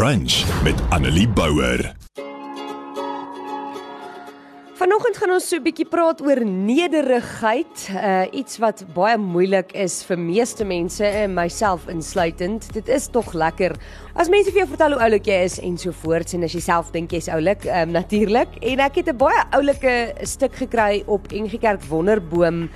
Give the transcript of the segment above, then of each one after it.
Brunch met Annelie Bouwer. Vanoggend gaan ons so 'n bietjie praat oor nederigheid, uh iets wat baie moeilik is vir meeste mense en myself insluitend. Dit is tog lekker as mense vir jou vertel hoe oulik jy is en so voort en as jy self dink jy's oulik, um, natuurlik. En ek het 'n baie oulike stuk gekry op NG Kerk Wonderboom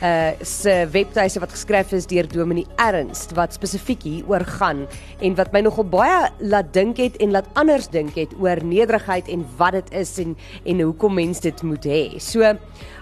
uh se webtuise wat geskryf is deur Dominee Ernst wat spesifiek hier oor gaan en wat my nogal baie laat dink het en laat anders dink het oor nederigheid en wat dit is en en hoekom mense dit moet hê. So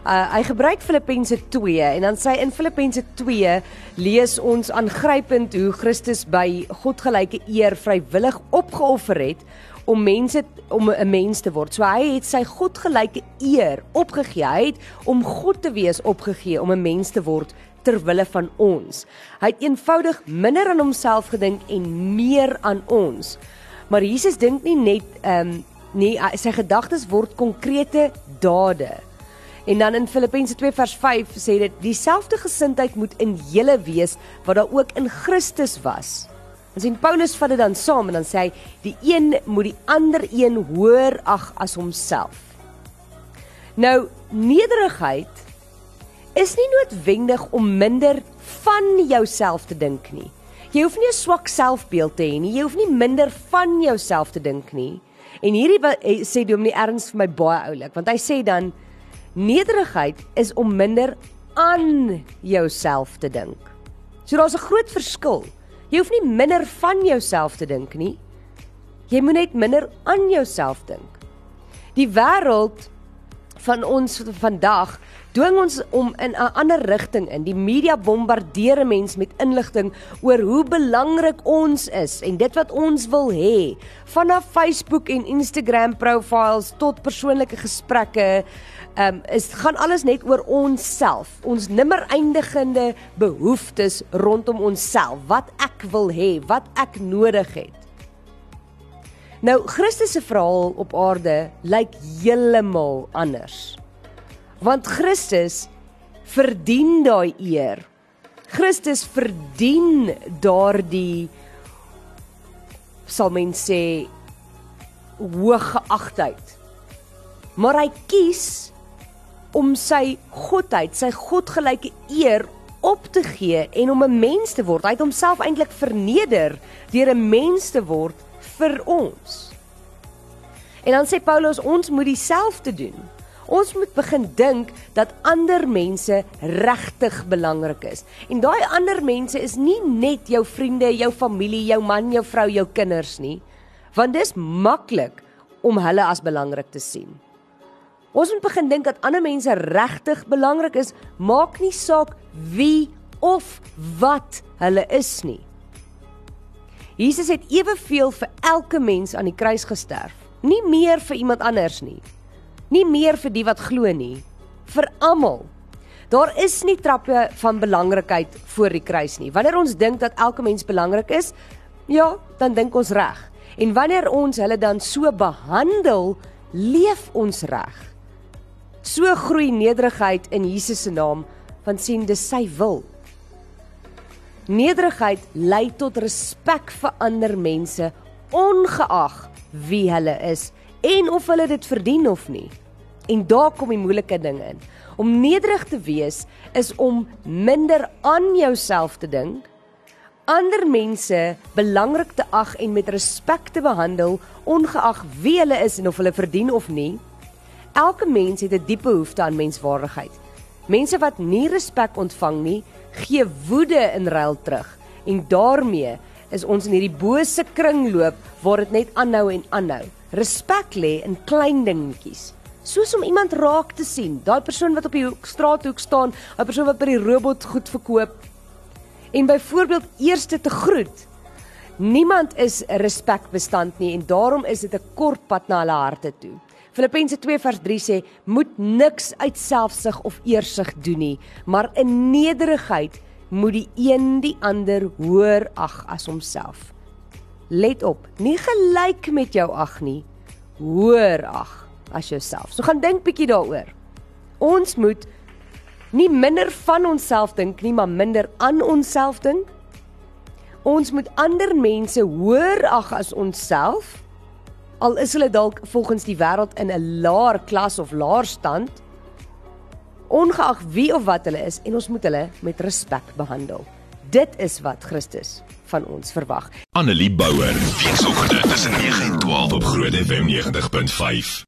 uh hy gebruik Filippense 2 en dan sê in Filippense 2 lees ons aangrypend hoe Christus by God gelyke eer vrywillig opgeoffer het om mense om 'n mens te word. So hy het sy godgelyke eer opgegee. Hy het om God te wees opgegee om 'n mens te word ter wille van ons. Hy het eenvoudig minder aan homself gedink en meer aan ons. Maar Jesus dink nie net ehm um, nie sy gedagtes word konkrete dade. En dan in Filippense 2 vers 5 sê dit dieselfde gesindheid moet in julle wees wat daar ook in Christus was. Ons sien Paulus vat dit dan saam en dan sê hy die een moet die ander een hoër ag as homself. Nou nederigheid is nie noodwendig om minder van jouself te dink nie. Jy hoef nie 'n swak selfbeeld te hê nie. Jy hoef nie minder van jouself te dink nie. En hierdie sê Dominee Erns vir my baie oulik, want hy sê dan nederigheid is om minder aan jouself te dink. So daar's 'n groot verskil. Jy hoef nie minder van jouself te dink nie. Jy moet net minder aan jouself dink. Die wêreld van ons vandag dwing ons om in 'n ander rigting in. Die media bombardeer mense met inligting oor hoe belangrik ons is en dit wat ons wil hê. Vanaf Facebook en Instagram profiles tot persoonlike gesprekke ehm um, is gaan alles net oor onsself, ons nimmer eindigende behoeftes rondom onsself, wat ek wil hê, wat ek nodig het. Nou Christus se verhaal op aarde lyk heeltemal anders. Want Christus verdien daai eer. Christus verdien daardie sal mens sê hoë geagtheid. Maar hy kies om sy godheid, sy godgelyke eer op te gee en om 'n mens te word. Hy het homself eintlik verneder deur 'n mens te word vir ons. En dan sê Paulus ons moet dieselfde doen. Ons moet begin dink dat ander mense regtig belangrik is. En daai ander mense is nie net jou vriende, jou familie, jou man, jou vrou, jou kinders nie. Want dis maklik om hulle as belangrik te sien. Ons moet begin dink dat ander mense regtig belangrik is, maak nie saak wie of wat hulle is nie. Jesus het eweveel vir elke mens aan die kruis gesterf, nie meer vir iemand anders nie. Nie meer vir die wat glo nie, vir almal. Daar is nie trappe van belangrikheid voor die kruis nie. Wanneer ons dink dat elke mens belangrik is, ja, dan dink ons reg. En wanneer ons hulle dan so behandel, leef ons reg. So groei nederigheid in Jesus se naam, want sien dis sy wil. Nederigheid lei tot respek vir ander mense, ongeag wie hulle is en of hulle dit verdien of nie. En daar kom die moeilike ding in. Om nederig te wees is om minder aan jouself te dink, ander mense belangrik te ag en met respek te behandel, ongeag wie hulle is en of hulle verdien of nie. Elke mens het 'n diepe behoefte aan menswaardigheid. Mense wat nie respek ontvang nie, gee woede in ruil terug. En daarmee is ons in hierdie bose kringloop waar dit net aanhou en aanhou. Respek lê in klein dingetjies. Soos om iemand raak te sien, daai persoon wat op die hoek, straathoek staan, 'n persoon wat by die robot goed verkoop en byvoorbeeld eerste te groet. Niemand is respekbestand nie en daarom is dit 'n kort pad na hulle harte toe. Filippense 2 vers 3 sê: "Moet niks uit selfsug of eersug doen nie, maar in nederigheid moet die een die ander hoër ag as homself." Let op, nie gelyk met jou ag nie, hoër ag as jouself. So gaan dink bietjie daaroor. Ons moet nie minder van onsself dink nie, maar minder aan onsself dink. Ons moet ander mense hoër ag as onsself. Al is hulle dalk volgens die wêreld in 'n laer klas of laer stand. Ongeag wie of wat hulle is en ons moet hulle met respek behandel. Dit is wat Christus van ons verwag. Annelie Bouwer. Weekoggend tussen 9 en 12 op Groot FM 90.5.